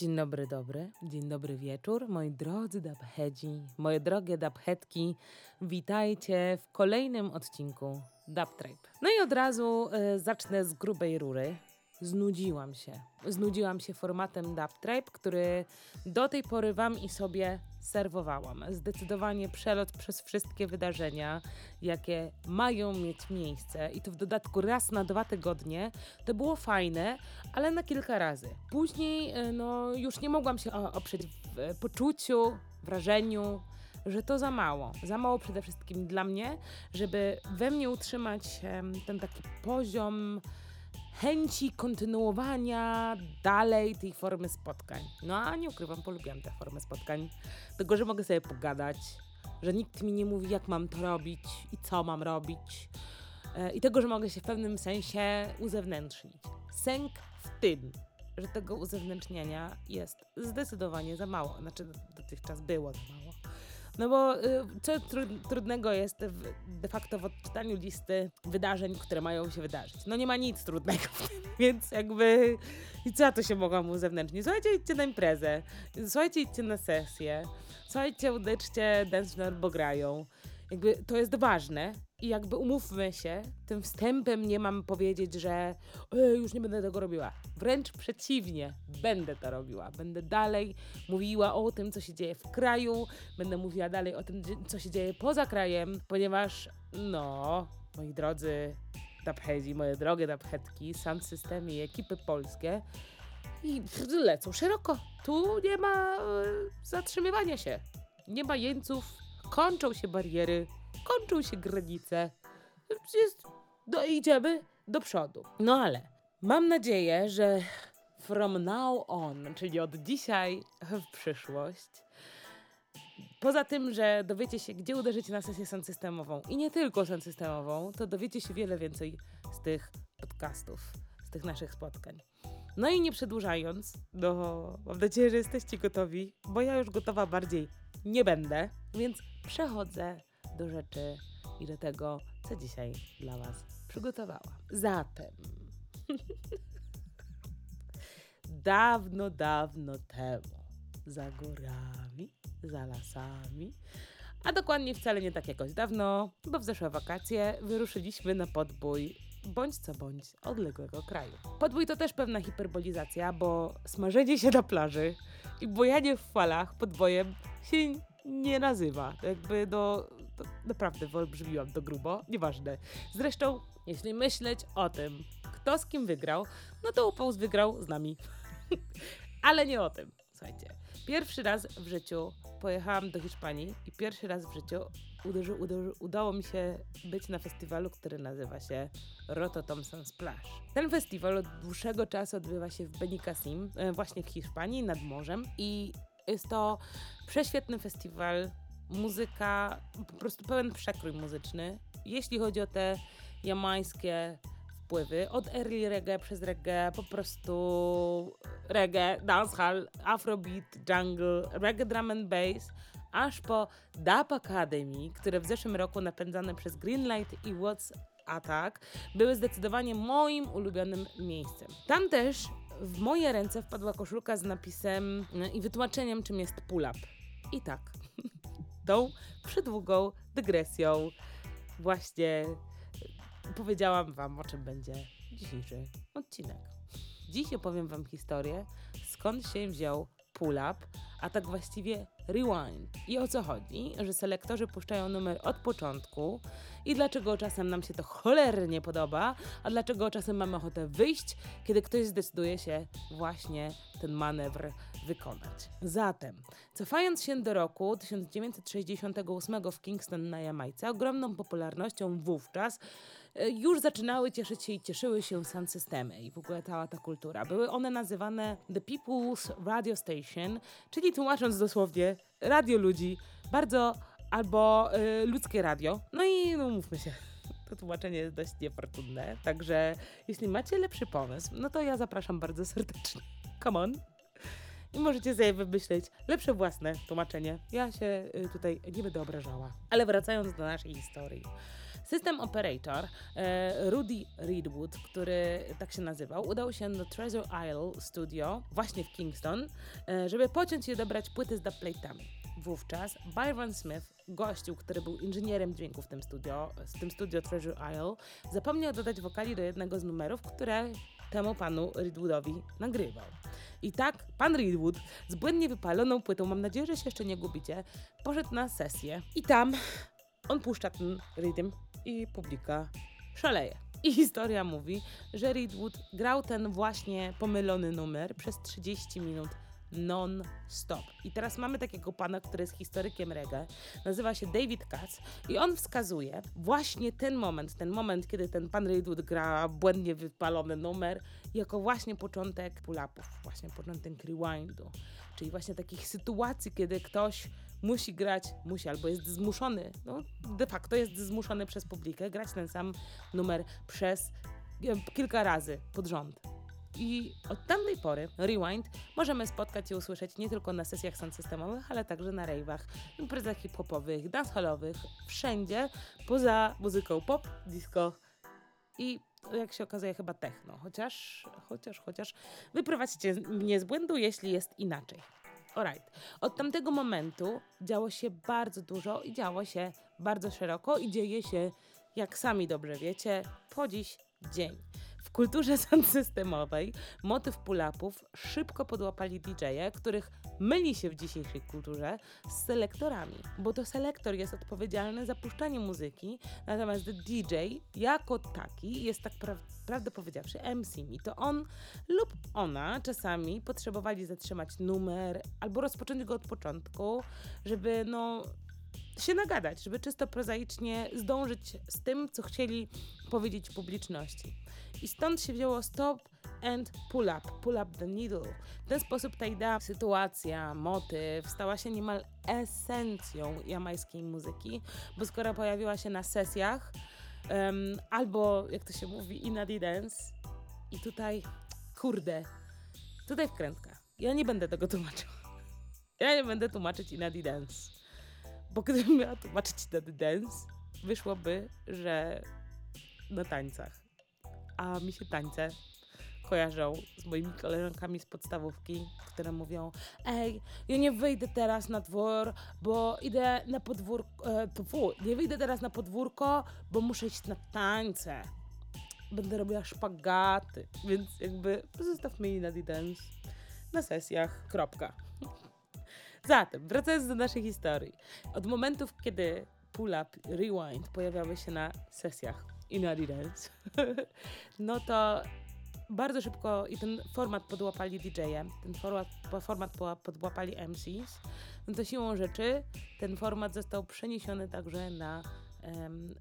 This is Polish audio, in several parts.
Dzień dobry, dobry. Dzień dobry wieczór, moi drodzy dabhedzi, moje drogie dabhetki. Witajcie w kolejnym odcinku Tribe. No i od razu y, zacznę z grubej rury. Znudziłam się. Znudziłam się formatem Tribe, który do tej pory wam i sobie serwowałam. Zdecydowanie przelot przez wszystkie wydarzenia, jakie mają mieć miejsce i to w dodatku raz na dwa tygodnie, to było fajne, ale na kilka razy. Później y, no, już nie mogłam się oprzeć w e, poczuciu, wrażeniu, że to za mało. Za mało przede wszystkim dla mnie, żeby we mnie utrzymać ten taki poziom chęci kontynuowania dalej tej formy spotkań. No a nie ukrywam, polubiłam tę formę spotkań. Tego, że mogę sobie pogadać, że nikt mi nie mówi, jak mam to robić i co mam robić. E, I tego, że mogę się w pewnym sensie uzewnętrznić. Sęk w tym, że tego uzewnętrzniania jest zdecydowanie za mało. Znaczy, dotychczas było za mało. No bo y, co tru- trudnego jest w, de facto w odczytaniu listy wydarzeń, które mają się wydarzyć? No nie ma nic trudnego w więc jakby i co ja to się mogłam uzewnętrznić? Słuchajcie, idźcie na imprezę, słuchajcie, idźcie na sesję, słuchajcie, udeczcie dance bo grają. Jakby to jest ważne i jakby umówmy się, tym wstępem nie mam powiedzieć, że e, już nie będę tego robiła. Wręcz przeciwnie, będę to robiła. Będę dalej mówiła o tym, co się dzieje w kraju, będę mówiła dalej o tym, co się dzieje poza krajem, ponieważ, no, moi drodzy daphedzi, moje drogie daphetki, sam system i ekipy polskie i lecą szeroko. Tu nie ma e, zatrzymywania się. Nie ma jeńców, kończą się bariery, kończą się granice. Jest, no, idziemy do przodu. No ale mam nadzieję, że from now on, czyli od dzisiaj w przyszłość, poza tym, że dowiecie się, gdzie uderzycie na sesję systemową i nie tylko systemową, to dowiecie się wiele więcej z tych podcastów, z tych naszych spotkań. No i nie przedłużając, no mam nadzieję, że jesteście gotowi, bo ja już gotowa bardziej nie będę, więc przechodzę do rzeczy i do tego, co dzisiaj dla Was przygotowałam. Zatem, dawno, dawno temu, za górami, za lasami, a dokładnie wcale nie tak jakoś dawno, bo w zeszłe wakacje wyruszyliśmy na podbój bądź co bądź odległego kraju. Podbój to też pewna hiperbolizacja, bo smażenie się na plaży i bojanie w falach podbojem się nie nazywa. Jakby no, to naprawdę wyolbrzymiłam to grubo, nieważne. Zresztą, jeśli myśleć o tym, kto z kim wygrał, no to Upols wygrał z nami. Ale nie o tym. Słuchajcie, pierwszy raz w życiu pojechałam do Hiszpanii i pierwszy raz w życiu uderzy, uderzy, udało mi się być na festiwalu, który nazywa się Roto Thompson Splash. Ten festiwal od dłuższego czasu odbywa się w Benicassim, e, właśnie w Hiszpanii, nad morzem i jest to prześwietny festiwal, muzyka, po prostu pełen przekrój muzyczny. Jeśli chodzi o te jamańskie wpływy, od early reggae przez reggae, po prostu reggae, dancehall, afrobeat, jungle, reggae drum and bass, aż po Dub Academy, które w zeszłym roku napędzane przez Greenlight i What's Attack były zdecydowanie moim ulubionym miejscem. Tam też w moje ręce wpadła koszulka z napisem i wytłumaczeniem, czym jest pull-up. I tak, tą przydługą dygresją właśnie powiedziałam Wam, o czym będzie dzisiejszy odcinek. Dziś opowiem Wam historię, skąd się wziął pull-up, a tak właściwie rewind. I o co chodzi, że selektorzy puszczają numer od początku i dlaczego czasem nam się to cholernie podoba, a dlaczego czasem mamy ochotę wyjść, kiedy ktoś zdecyduje się właśnie ten manewr wykonać. Zatem, cofając się do roku 1968 w Kingston na Jamajce, ogromną popularnością wówczas e, już zaczynały cieszyć się i cieszyły się sound systemy i w ogóle cała ta kultura. Były one nazywane The People's Radio Station, czyli tłumacząc dosłownie radio ludzi, bardzo albo y, ludzkie radio. No i no mówmy się, to tłumaczenie jest dość niefortunne, także jeśli macie lepszy pomysł, no to ja zapraszam bardzo serdecznie. Come on. I możecie sobie wymyśleć lepsze własne tłumaczenie. Ja się y, tutaj nie będę obrażała. Ale wracając do naszej historii. System Operator e, Rudy Reedwood, który tak się nazywał, udał się do Treasure Isle Studio właśnie w Kingston, e, żeby pociąć i dobrać płyty z dubplate'ami. Wówczas Byron Smith, gościu, który był inżynierem dźwięku w tym studio, w tym studio Treasure Isle, zapomniał dodać wokali do jednego z numerów, które temu panu Reedwoodowi nagrywał. I tak pan Reedwood z błędnie wypaloną płytą, mam nadzieję, że się jeszcze nie gubicie, poszedł na sesję i tam on puszcza ten rytm i publika szaleje. I historia mówi, że Reedwood grał ten właśnie pomylony numer przez 30 minut non-stop. I teraz mamy takiego pana, który jest historykiem reggae, nazywa się David Katz i on wskazuje właśnie ten moment, ten moment, kiedy ten pan Reedwood gra błędnie wypalony numer, jako właśnie początek pull-upów, właśnie początek rewindu, czyli właśnie takich sytuacji, kiedy ktoś musi grać, musi albo jest zmuszony, no de facto jest zmuszony przez publikę grać ten sam numer przez kilka razy pod rząd. I od tamtej pory Rewind możemy spotkać i usłyszeć nie tylko na sesjach systemowych, ale także na rave'ach, imprezach hip-hopowych, dancehallowych, wszędzie poza muzyką pop, disco i jak się okazuje chyba techno. Chociaż, chociaż, chociaż wyprowadźcie mnie z błędu, jeśli jest inaczej. Alright. Od tamtego momentu działo się bardzo dużo i działo się bardzo szeroko i dzieje się, jak sami dobrze wiecie, po dziś dzień. W kulturze sound systemowej motyw pull-upów szybko podłapali DJ-e, których myli się w dzisiejszej kulturze z selektorami, bo to selektor jest odpowiedzialny za puszczanie muzyki, natomiast DJ jako taki jest tak pra prawdę powiedziawszy MC i to on lub ona czasami potrzebowali zatrzymać numer albo rozpocząć go od początku, żeby no się nagadać, żeby czysto prozaicznie zdążyć z tym, co chcieli powiedzieć publiczności. I stąd się wzięło stop and pull up, pull up the needle. W ten sposób ta idea, sytuacja, motyw stała się niemal esencją jamańskiej muzyki, bo skoro pojawiła się na sesjach, um, albo jak to się mówi, in a dance, i tutaj, kurde, tutaj wkrętka. Ja nie będę tego tłumaczył. Ja nie będę tłumaczyć in a dance. Bo gdybym miała tłumaczyć a dance, wyszłoby, że na tańcach a mi się tańce kojarzą z moimi koleżankami z podstawówki, które mówią: Ej, ja nie wyjdę teraz na dwór, bo idę na podwórko. E, nie wyjdę teraz na podwórko, bo muszę iść na tańce. Będę robiła szpagaty, więc jakby zostawmy jej na dance na sesjach. Kropka. Zatem, wracając do naszej historii. Od momentów, kiedy pull-up, rewind pojawiały się na sesjach i na Dance, no to bardzo szybko i ten format podłapali DJ-e, ten format, format podłapali MCs, no to siłą rzeczy ten format został przeniesiony także na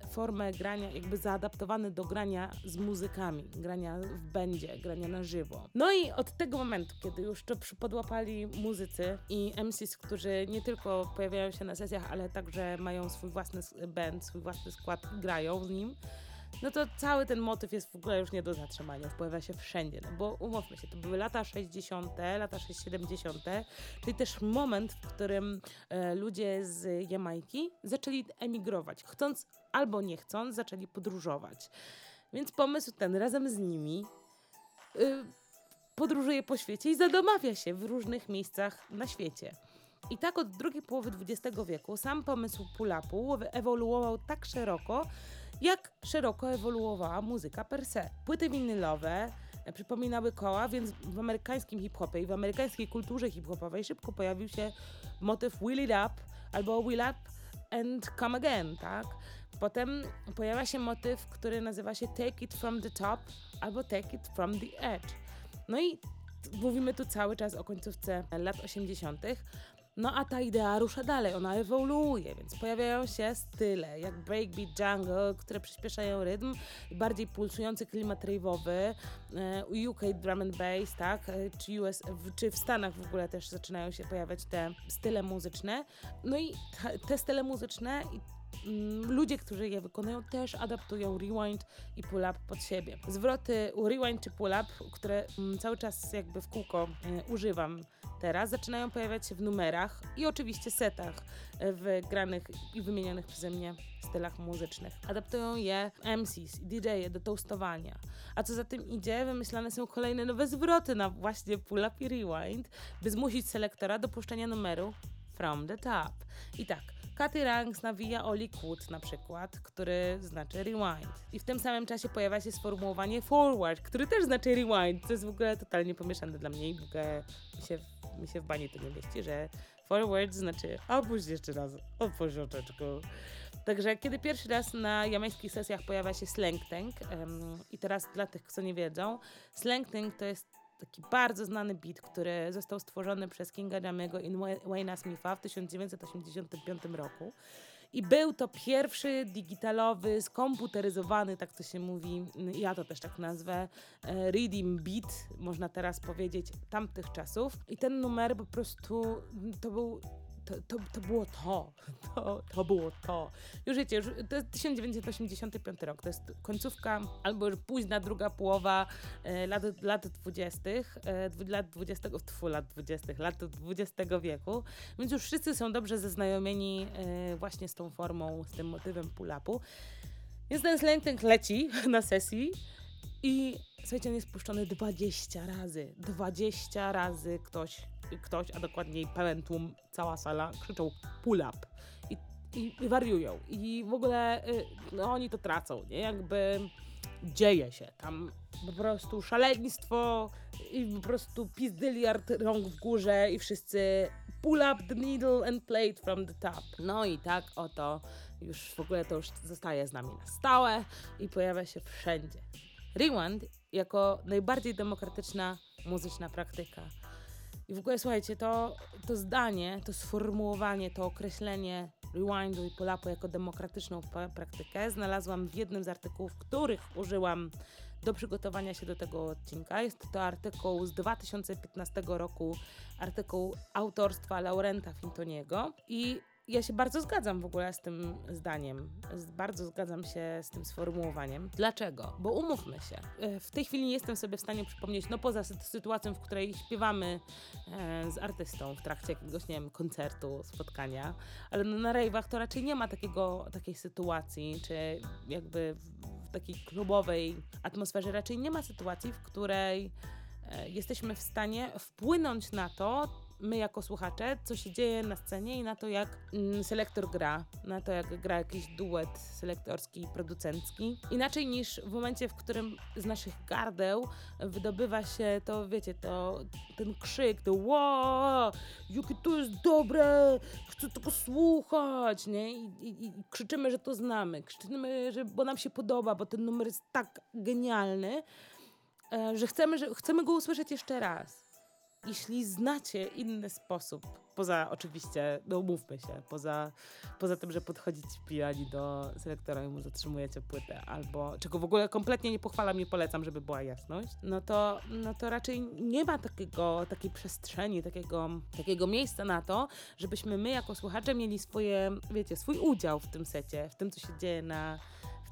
formę grania, jakby zaadaptowany do grania z muzykami, grania w będzie, grania na żywo. No i od tego momentu, kiedy już to podłapali muzycy i MCs, którzy nie tylko pojawiają się na sesjach, ale także mają swój własny band, swój własny skład i grają z nim, no to cały ten motyw jest w ogóle już nie do zatrzymania, wpływa się wszędzie, no bo umówmy się, to były lata 60., lata 70., czyli też moment, w którym e, ludzie z Jamajki zaczęli emigrować, chcąc albo nie chcąc, zaczęli podróżować. Więc pomysł ten razem z nimi y, podróżuje po świecie i zadomawia się w różnych miejscach na świecie. I tak od drugiej połowy XX wieku sam pomysł pull-upu ewoluował tak szeroko, jak szeroko ewoluowała muzyka per se. Płyty winylowe e, przypominały koła, więc w amerykańskim hip-hopie i w amerykańskiej kulturze hip-hopowej szybko pojawił się motyw Will It Up albo Will Up and Come Again, tak? Potem pojawia się motyw, który nazywa się Take It From The Top albo Take It From The Edge. No i mówimy tu cały czas o końcówce lat 80., no a ta idea rusza dalej, ona ewoluuje, więc pojawiają się style jak breakbeat, jungle, które przyspieszają rytm, bardziej pulsujący klimat rave'owy, e, UK drum and bass, tak, e, czy, US, czy w Stanach w ogóle też zaczynają się pojawiać te style muzyczne. No i te style muzyczne i ludzie, którzy je wykonują, też adaptują rewind i pull-up pod siebie. Zwroty rewind czy pull-up, które mm, cały czas jakby w kółko e, używam teraz zaczynają pojawiać się w numerach i oczywiście setach w granych i wymienionych przeze mnie stylach muzycznych. Adaptują je MCs i DJ-e do toastowania. A co za tym idzie, wymyślane są kolejne nowe zwroty na właśnie pull-up i rewind, by zmusić selektora do puszczenia numeru from the top. I tak, Katy Ranks nawija o Liquid na przykład, który znaczy rewind. I w tym samym czasie pojawia się sformułowanie forward, który też znaczy rewind. To jest w ogóle totalnie pomieszane dla mnie i w ogóle mi się, mi się w bani to nie mieści, że forward znaczy opuść jeszcze raz, otwórz oczeczku. Także kiedy pierwszy raz na jamańskich sesjach pojawia się Slang Tank um, i teraz dla tych, co nie wiedzą, Slang Tank to jest taki bardzo znany beat, który został stworzony przez Kinga Jamego i Wayne'a Smitha w 1985 roku. I był to pierwszy digitalowy, skomputeryzowany, tak to się mówi, ja to też tak nazwę, e, reading beat, można teraz powiedzieć, tamtych czasów. I ten numer po prostu to był to, to, to było to. to. To było to. Już wiecie, już, to jest 1985 rok, to jest końcówka albo już późna druga połowa e, lat, lat 20., e, lat 20, tfu, lat 20, lat 20 wieku, więc już wszyscy są dobrze zaznajomieni e, właśnie z tą formą, z tym motywem pull-upu. Więc ten slang leci na sesji i słuchajcie, on jest puszczony 20 razy. 20 razy ktoś ktoś, a dokładniej pełen tłum, cała sala krzyczą pull up i, i, i wariują. I w ogóle y, no, oni to tracą, nie? Jakby dzieje się tam po prostu szaleństwo i po prostu pizdyliard rąk w górze i wszyscy pull up the needle and play it from the top. No i tak oto już w ogóle to już zostaje z nami na stałe i pojawia się wszędzie. Rewind jako najbardziej demokratyczna muzyczna praktyka i w ogóle słuchajcie, to, to zdanie, to sformułowanie, to określenie rewindu i polapu jako demokratyczną praktykę znalazłam w jednym z artykułów, których użyłam do przygotowania się do tego odcinka. Jest to artykuł z 2015 roku, artykuł autorstwa Laurenta Fintoniego i ja się bardzo zgadzam w ogóle z tym zdaniem. Bardzo zgadzam się z tym sformułowaniem. Dlaczego? Bo umówmy się. E, w tej chwili nie jestem sobie w stanie przypomnieć, no poza sytuacją, w której śpiewamy e, z artystą w trakcie jakiegoś, nie wiem, koncertu, spotkania, ale no na rejwach to raczej nie ma takiego, takiej sytuacji, czy jakby w takiej klubowej atmosferze raczej nie ma sytuacji, w której e, jesteśmy w stanie wpłynąć na to, my jako słuchacze, co się dzieje na scenie i na to, jak mm, selektor gra, na to, jak gra jakiś duet selektorski, producencki. Inaczej niż w momencie, w którym z naszych gardeł wydobywa się to, wiecie, to ten krzyk, to wow, jakie to jest dobre, chcę tego słuchać, nie? I, i, i krzyczymy, że to znamy, krzyczymy, że, bo nam się podoba, bo ten numer jest tak genialny, e, że chcemy, że chcemy go usłyszeć jeszcze raz jeśli znacie inny sposób, poza oczywiście, no umówmy się, poza, poza tym, że podchodzicie pijani do selektora i mu zatrzymujecie płytę, albo czego w ogóle kompletnie nie pochwalam, nie polecam, żeby była jasność, no to, no to raczej nie ma takiego, takiej przestrzeni, takiego, takiego miejsca na to, żebyśmy my jako słuchacze mieli swoje, wiecie, swój udział w tym secie, w tym, co się dzieje na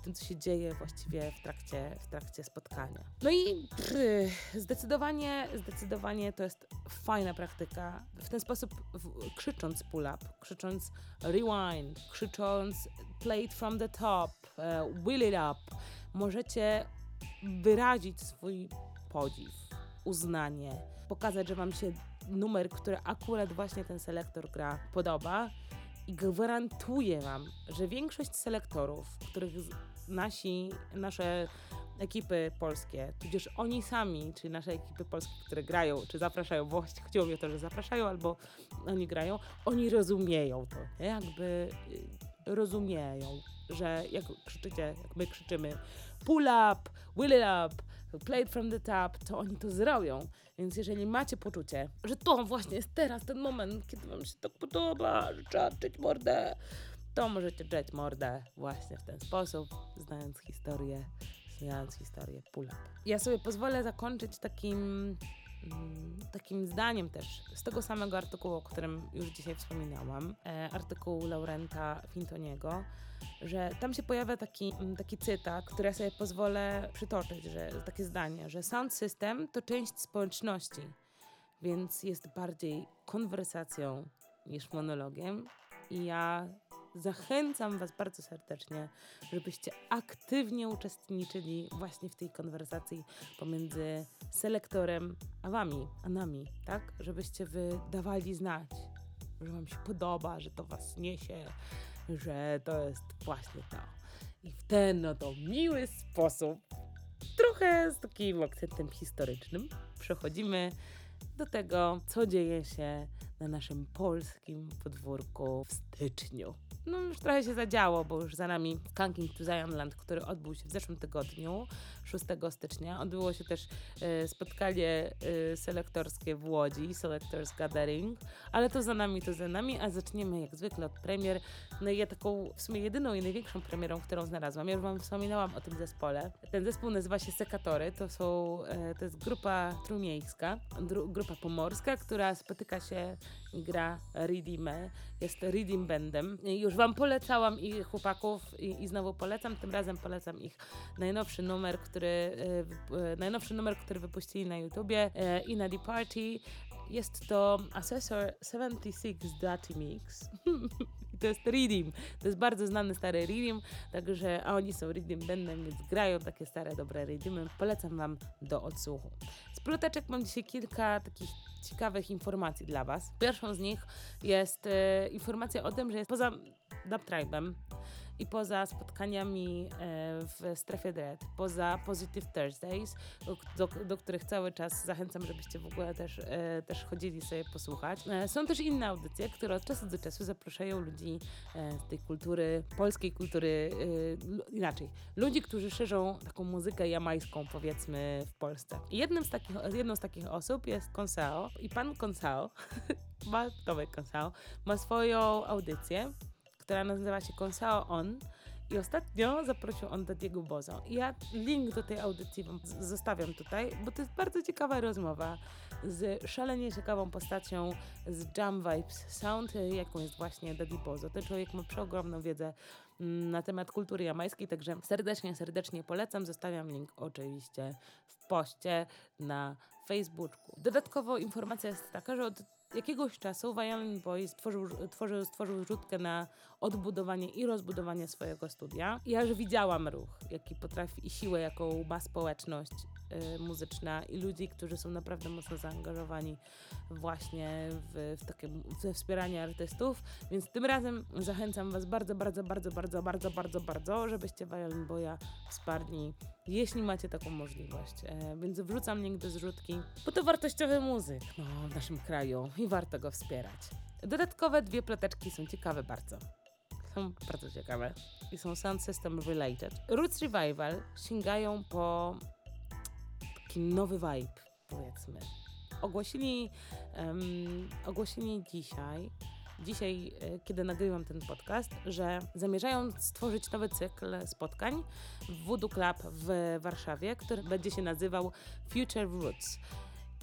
tym, co się dzieje właściwie w trakcie, w trakcie spotkania. No i pff, zdecydowanie, zdecydowanie to jest fajna praktyka. W ten sposób w, krzycząc pull up, krzycząc rewind, krzycząc play it from the top, uh, will it up, możecie wyrazić swój podziw, uznanie, pokazać, że wam się numer, który akurat właśnie ten selektor gra, podoba. I gwarantuję Wam, że większość selektorów, których nasi, nasze ekipy polskie, tudzież oni sami, czy nasze ekipy polskie, które grają, czy zapraszają, bo chodziło o to, że zapraszają albo oni grają, oni rozumieją to, nie? jakby y, rozumieją, że jak krzyczycie, jak my krzyczymy pull up, will it up, play it from the top, to oni to zrobią. Więc jeżeli macie poczucie, że to właśnie jest teraz ten moment, kiedy wam się tak podoba, że trzeba mordę, to możecie drzeć mordę właśnie w ten sposób, znając historię, znając historię pull-up. Ja sobie pozwolę zakończyć takim, mm, takim zdaniem też z tego samego artykułu, o którym już dzisiaj wspominałam, e, artykułu Laurenta Fintoniego, że tam się pojawia taki, mm, taki cytat, który ja sobie pozwolę przytoczyć, że takie zdanie, że sound system to część społeczności więc jest bardziej konwersacją niż monologiem. I ja zachęcam Was bardzo serdecznie, żebyście aktywnie uczestniczyli właśnie w tej konwersacji pomiędzy selektorem a Wami, a nami, tak? Żebyście Wy dawali znać, że Wam się podoba, że to Was niesie, że to jest właśnie to. I w ten oto miły sposób, trochę z takim akcentem historycznym, przechodzimy do tego, co dzieje się na naszym polskim podwórku w styczniu. No już trochę się zadziało, bo już za nami Skanking to Zionland, który odbył się w zeszłym tygodniu, 6 stycznia. Odbyło się też e, spotkanie e, selektorskie w Łodzi, Selectors Gathering, ale to za nami, to za nami, a zaczniemy jak zwykle od premier. No i ja taką w sumie jedyną i największą premierą, którą znalazłam, ja już wam wspominałam o tym zespole. Ten zespół nazywa się Sekatory, to są, e, to jest grupa trumiejska, dru, grupa pomorska, która spotyka się gra Redeemę, jest Redeem Bandem. Już wam polecałam ich chłopaków i, i znowu polecam, tym razem polecam ich najnowszy numer, który, e, e, najnowszy numer, który wypuścili na YouTubie e, i na The Party. Jest to Assessor 76 Dirty Mix. to jest Redeem. To jest bardzo znany stary Redeem, także a oni są Redeem Bandem, więc grają takie stare, dobre Redeemy. Polecam wam do odsłuchu. Z ploteczek mam dzisiaj kilka takich ciekawych informacji dla was. Pierwszą z nich jest e, informacja o tym, że jest poza Dub Tribe'em i poza spotkaniami e, w strefie Dread, poza Positive Thursdays, do, do, których cały czas zachęcam, żebyście w ogóle też, e, też chodzili sobie posłuchać. E, są też inne audycje, które od czasu do czasu zapraszają ludzi z tej kultury, polskiej kultury, inaczej, ludzi, którzy szerzą taką muzykę jamańską, powiedzmy, w Polsce. Jednym z takich, jedną z takich osób jest Konsao i pan Konsao, ma Tomek Konsao, ma swoją audycję, która nazywa się Consao On. I ostatnio zaprosił on Diego Bozo. Ja link do tej audycji wam zostawiam tutaj, bo to jest bardzo ciekawa rozmowa z szalenie ciekawą postacią z Jam Vibes Sound, jaką jest właśnie Daddy Bozo. Ten człowiek ma przeogromną wiedzę mm, na temat kultury jamańskiej, także serdecznie, serdecznie polecam. Zostawiam link oczywiście w poście na Facebooku. Dodatkowo informacja jest taka, że od jakiegoś czasu Violin Boy stworzył, tworzył, stworzył rzutkę na odbudowanie i rozbudowanie swojego studia. Ja już widziałam ruch, jaki potrafi i siłę, jaką ma społeczność y, muzyczna i ludzi, którzy są naprawdę mocno zaangażowani właśnie w, w takie we wspieranie artystów, więc tym razem zachęcam Was bardzo, bardzo, bardzo, bardzo, bardzo, bardzo, bardzo, żebyście Violin Boya wsparli, jeśli macie taką możliwość. E, więc wrzucam link do zrzutki, bo to wartościowy muzyk no, w naszym kraju i warto go wspierać. Dodatkowe dwie ploteczki są ciekawe bardzo. Są bardzo ciekawe i są sound system related. Roots Revival sięgają po taki nowy vibe, powiedzmy. Ogłosili, um, ogłosili dzisiaj, dzisiaj, e, kiedy nagrywam ten podcast, że zamierzają stworzyć nowy cykl spotkań w Voodoo Club w Warszawie, który będzie się nazywał Future Roots.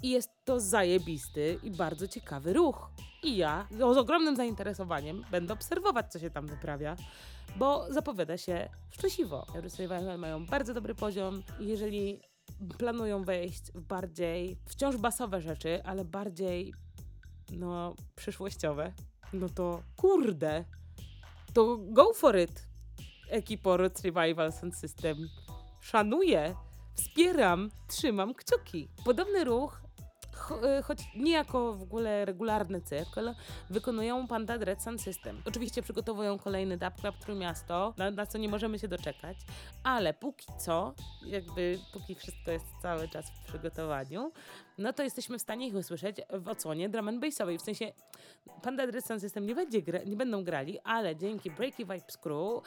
I jest to zajebisty i bardzo ciekawy ruch. I ja z ogromnym zainteresowaniem będę obserwować, co się tam wyprawia, bo zapowiada się szczęśliwo. Revival mają bardzo dobry poziom jeżeli planują wejść w bardziej, wciąż basowe rzeczy, ale bardziej, no, przyszłościowe, no to kurde, to go for it. Ekipo Roots Revival Sound System. Szanuję, wspieram, trzymam kciuki. Podobny ruch choć nie jako w ogóle regularny cykl, wykonują Panda Dread Sun System. Oczywiście przygotowują kolejny Dub Club Trójmiasto, na, na co nie możemy się doczekać, ale póki co, jakby póki wszystko jest cały czas w przygotowaniu, no to jesteśmy w stanie ich usłyszeć w odsłonie drum and bassowej. W sensie Panda Dread Sun System nie, będzie gra, nie będą grali, ale dzięki Breaky Vibes Crew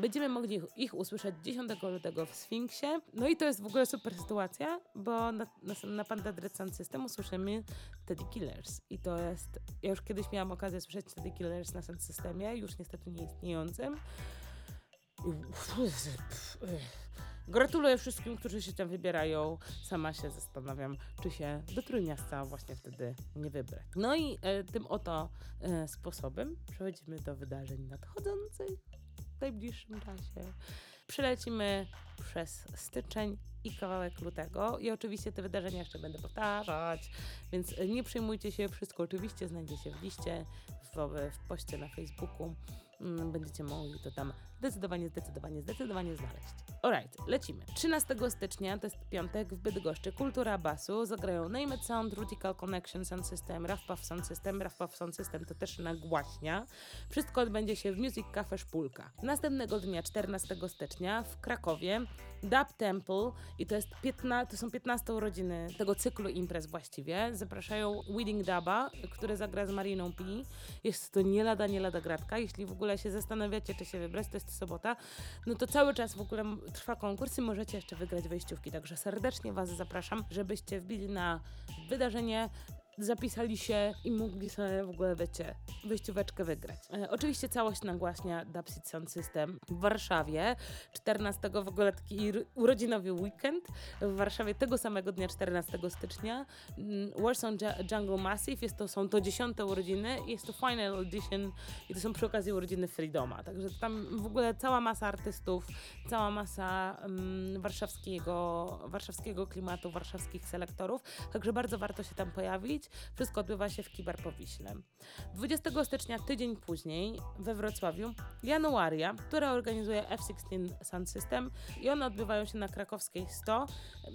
Będziemy mogli ich usłyszeć 10 lutego w Sfinksie. No i to jest w ogóle super sytuacja, bo na, na, na Panda Dread Sound System usłyszymy Teddy Killers. I to jest, ja już kiedyś miałam okazję słyszeć Teddy Killers na Sound Systemie, już niestety nieistniejącym. Gratuluję wszystkim, którzy się tam wybierają. Sama się zastanawiam, czy się do Trójmiasta właśnie wtedy nie wybrać. No i e, tym oto e, sposobem przechodzimy do wydarzeń nadchodzących najbliższym czasie. Przelecimy przez styczeń i kawałek lutego. I oczywiście te wydarzenia jeszcze będę powtarzać, więc nie przejmujcie się, wszystko oczywiście znajdzie się w liście, w, w poście na Facebooku. Mm, będziecie mogli to tam zdecydowanie, zdecydowanie, zdecydowanie znaleźć. Alright, lecimy. 13 stycznia, to jest piątek, w Bydgoszczy Kultura Basu zagrają Name It Sound, Rutical Connection Sound System, Rough Puff Sound System. Rough Puff Sound System to też nagłaśnia. Wszystko odbędzie się w Music Cafe Szpulka. Następnego dnia, 14 stycznia, w Krakowie Dub Temple i to, jest 15, to są 15 urodziny tego cyklu imprez właściwie. Zapraszają Wedding Duba, który zagra z Mariną P. Jest to nie lada, nie lada gratka. Jeśli w ogóle się zastanawiacie, czy się wybrać, to jest sobota, no to cały czas w ogóle trwa konkurs i możecie jeszcze wygrać wejściówki. Także serdecznie Was zapraszam, żebyście wbili na wydarzenie zapisali się i mogli sobie w ogóle, wiecie, wyjścióweczkę wygrać. E, oczywiście całość nagłaśnia Dubsit Sound System w Warszawie. 14 w ogóle taki urodzinowy weekend w Warszawie tego samego dnia, 14 stycznia. Mm, Warsaw Jungle Massive, jest to, są to dziesiąte urodziny, jest to final edition i to są przy okazji urodziny Freedoma. Także tam w ogóle cała masa artystów, cała masa um, warszawskiego, warszawskiego klimatu, warszawskich selektorów. Także bardzo warto się tam pojawić. Wszystko odbywa się w Kibarpowiśle. 20 stycznia, tydzień później, we Wrocławiu, Januaria, która organizuje F16 Sound System i one odbywają się na krakowskiej 100.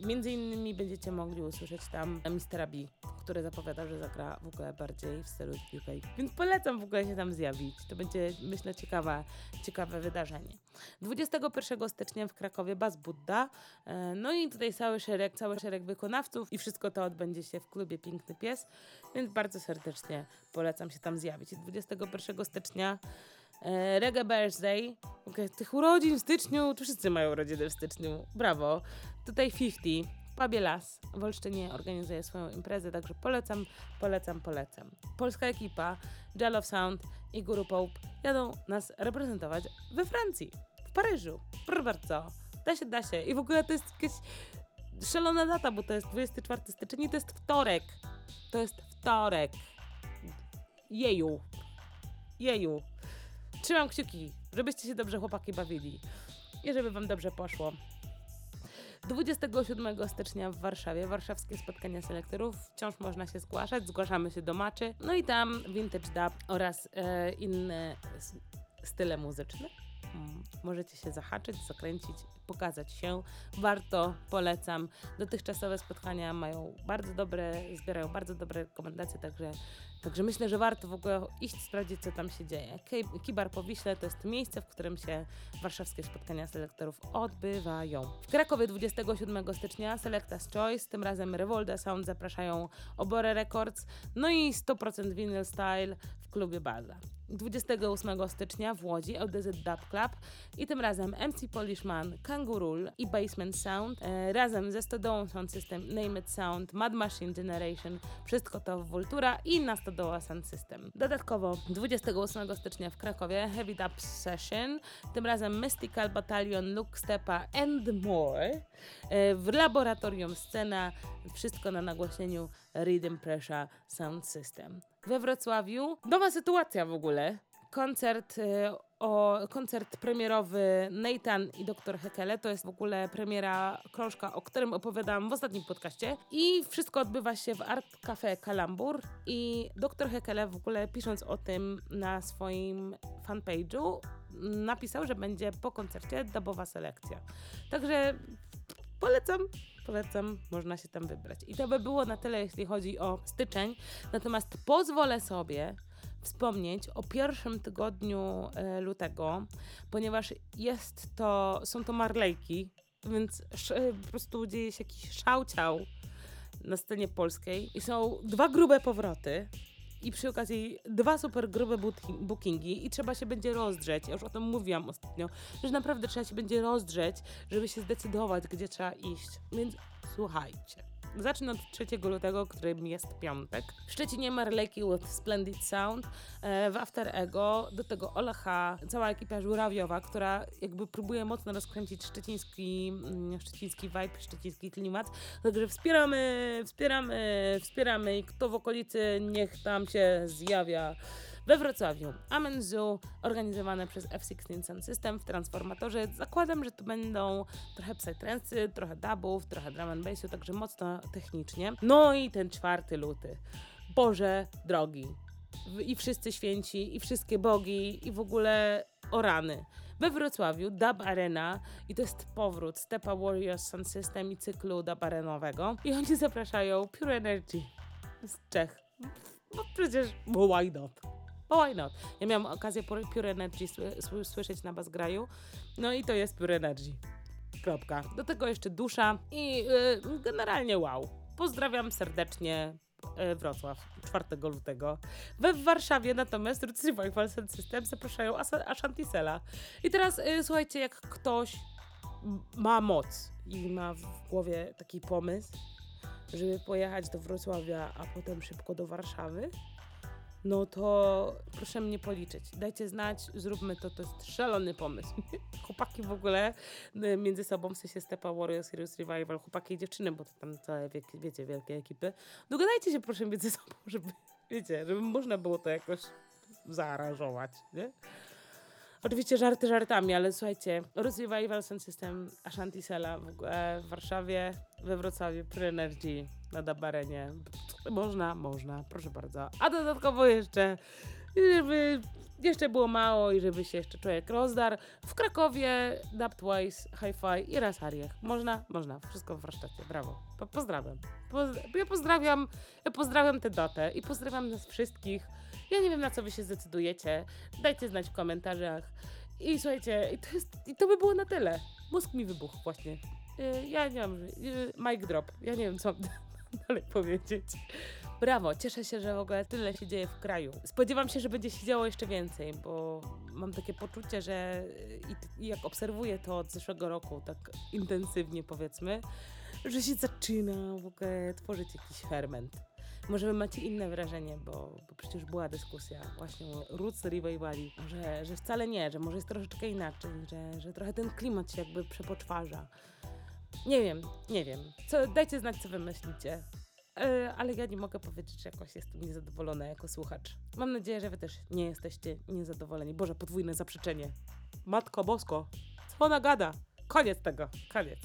Między innymi będziecie mogli usłyszeć tam Mr. B, który zapowiada, że zagra w ogóle bardziej w stylu UK. Więc polecam w ogóle się tam zjawić. To będzie, myślę, ciekawe, ciekawe wydarzenie. 21 stycznia w Krakowie Bas Budda. E, no i tutaj cały szereg, cały szereg wykonawców i wszystko to odbędzie się w klubie Piękny Pies, więc bardzo serdecznie polecam się tam zjawić. 21 stycznia e, Reggae Birthday. Okay, tych urodzin w styczniu, tu wszyscy mają urodziny w styczniu. Brawo. Tutaj 50. Pabie Las w Olsztynie organizuje swoją imprezę, także polecam, polecam, polecam. Polska ekipa, Jell of Sound i Guru Pope jadą nas reprezentować we Francji, w Paryżu. Proszę bardzo. Da się, da się. I w ogóle to jest jakaś szalona data, bo to jest 24 stycznia i to jest wtorek. To jest wtorek. Jeju. Jeju. Trzymam kciuki, żebyście się dobrze chłopaki bawili i żeby wam dobrze poszło. 27 stycznia w Warszawie, warszawskie spotkania selektorów. Wciąż można się zgłaszać, zgłaszamy się do maczy. No i tam vintage dub oraz e, inne style muzyczne. Możecie się zahaczyć, zakręcić, pokazać się. Warto, polecam. Dotychczasowe spotkania mają bardzo dobre, zbierają bardzo dobre rekomendacje, także, także myślę, że warto w ogóle iść sprawdzić, co tam się dzieje. Kibar po Wiśle to jest miejsce, w którym się warszawskie spotkania selektorów odbywają. W Krakowie 27 stycznia Selecta's Choice, tym razem Revolda Sound zapraszają Obore Records, no i 100% Vinyl Style w klubie Baza. 28 stycznia w Łodzi LDZ Dub Club i tym razem MC Polishman, Kangurul i Basement Sound e, razem ze Stodołą Sound System, Name It Sound, Mad Machine Generation, wszystko to w Vultura i na Stodoła Sound System. Dodatkowo 28 stycznia w Krakowie Heavy Dub Session, tym razem Mystical Battalion, Luke Stepa and more. E, w laboratorium scena, wszystko na nagłośnieniu Rhythm Pressure Sound System we Wrocławiu. Nowa sytuacja w ogóle. Koncert y, o koncert premierowy Nathan i Dr. Hekele. To jest w ogóle premiera krążka, o którym opowiadałam w ostatnim podcaście. I wszystko odbywa się w Art Cafe Kalambur. I Dr. Hekele w ogóle pisząc o tym na swoim fanpage'u napisał, że będzie po koncercie dubowa selekcja. Także polecam, polecam, można się tam wybrać. I to by było na tyle, jeśli chodzi o styczeń. Natomiast pozwolę sobie wspomnieć o pierwszym tygodniu e, lutego, ponieważ jest to, są to Marlejki, więc e, po prostu dzieje się jakiś szałciał na scenie polskiej i są dwa grube powroty i przy okazji dwa super grube bookingi i trzeba się będzie rozdrzeć. Ja już o tym mówiłam ostatnio, że naprawdę trzeba się będzie rozdrzeć, żeby się zdecydować, gdzie trzeba iść. Więc słuchajcie. Zacznę od 3 lutego, którym jest piątek. W Szczecinie Marleki with Splendid Sound, e, w After Ego, do tego Olecha, cała ekipa żurawiowa, która jakby próbuje mocno rozkręcić szczeciński, mm, szczeciński vibe, szczeciński klimat. Także wspieramy, wspieramy, wspieramy i kto w okolicy niech tam się zjawia. We Wrocławiu Amen Zoo, organizowane przez F16 Sound System w Transformatorze. Zakładam, że to będą trochę psytrance, trochę dubów, trochę drum and bassu, także mocno technicznie. No i ten 4 luty. Boże drogi. I wszyscy święci, i wszystkie bogi, i w ogóle orany. We Wrocławiu Dub Arena i to jest powrót Stepa Warriors Sound System i cyklu dub arenowego. I oni zapraszają Pure Energy z Czech. No przecież, bo why not? Bo why not? Ja miałam okazję Pure Energy sły, sły, słyszeć na Basgraju, no i to jest Pure Energy. Kropka. Do tego jeszcze dusza i y, generalnie wow. Pozdrawiam serdecznie y, Wrocław 4 lutego. We w Warszawie natomiast Roots Revival System zapraszają Ashantisela. I teraz y, słuchajcie, jak ktoś ma moc i ma w głowie taki pomysł, żeby pojechać do Wrocławia, a potem szybko do Warszawy, no to proszę mnie policzyć. Dajcie znać, zróbmy to, to jest szalony pomysł. Chłopaki w ogóle y, między sobą, w sensie Stepa Warriors, Heroes Revival, chłopaki i dziewczyny, bo to tam całe, wiek, wiecie, wielkie ekipy. Dogadajcie się proszę między sobą, żeby, wiecie, żeby można było to jakoś zaaranżować, nie? Oczywiście żarty żartami, ale słuchajcie, Roots Revival Sound System Ashantisela w, ogóle w Warszawie, we Wrocławiu, Pure Energy na Dabarenie. Można, można, proszę bardzo. A dodatkowo jeszcze, żeby jeszcze było mało i żeby się jeszcze człowiek rozdarł, w Krakowie Dub Twice, Hi-Fi i raz Ariech. Można? Można. Wszystko w warsztacie. Brawo. Po, pozdrawiam. Poz, ja pozdrawiam, ja pozdrawiam tę datę i pozdrawiam nas wszystkich. Ja nie wiem, na co wy się zdecydujecie. Dajcie znać w komentarzach. I słuchajcie, i to, jest, i to by było na tyle. Mózg mi wybuchł właśnie. Yy, ja nie mam, yy, mic drop. Ja nie wiem, co mam dalej powiedzieć. Brawo, cieszę się, że w ogóle tyle się dzieje w kraju. Spodziewam się, że będzie się działo jeszcze więcej, bo mam takie poczucie, że i, i jak obserwuję to od zeszłego roku, tak intensywnie powiedzmy, że się zaczyna w ogóle tworzyć jakiś ferment. Może wy macie inne wrażenie, bo, bo przecież była dyskusja właśnie o Roots Revivali, że, że wcale nie, że może jest troszeczkę inaczej, że, że trochę ten klimat się jakby przepoczwarza. Nie wiem, nie wiem. Co, dajcie znać, co wy myślicie. E, ale ja nie mogę powiedzieć, że jakoś jestem niezadowolona jako słuchacz. Mam nadzieję, że wy też nie jesteście niezadowoleni. Boże, podwójne zaprzeczenie. Matko Bosko, co ona gada? Koniec tego, koniec.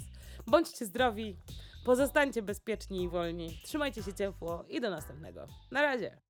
Bądźcie zdrowi, pozostańcie bezpieczni i wolni, trzymajcie się ciepło i do następnego. Na razie.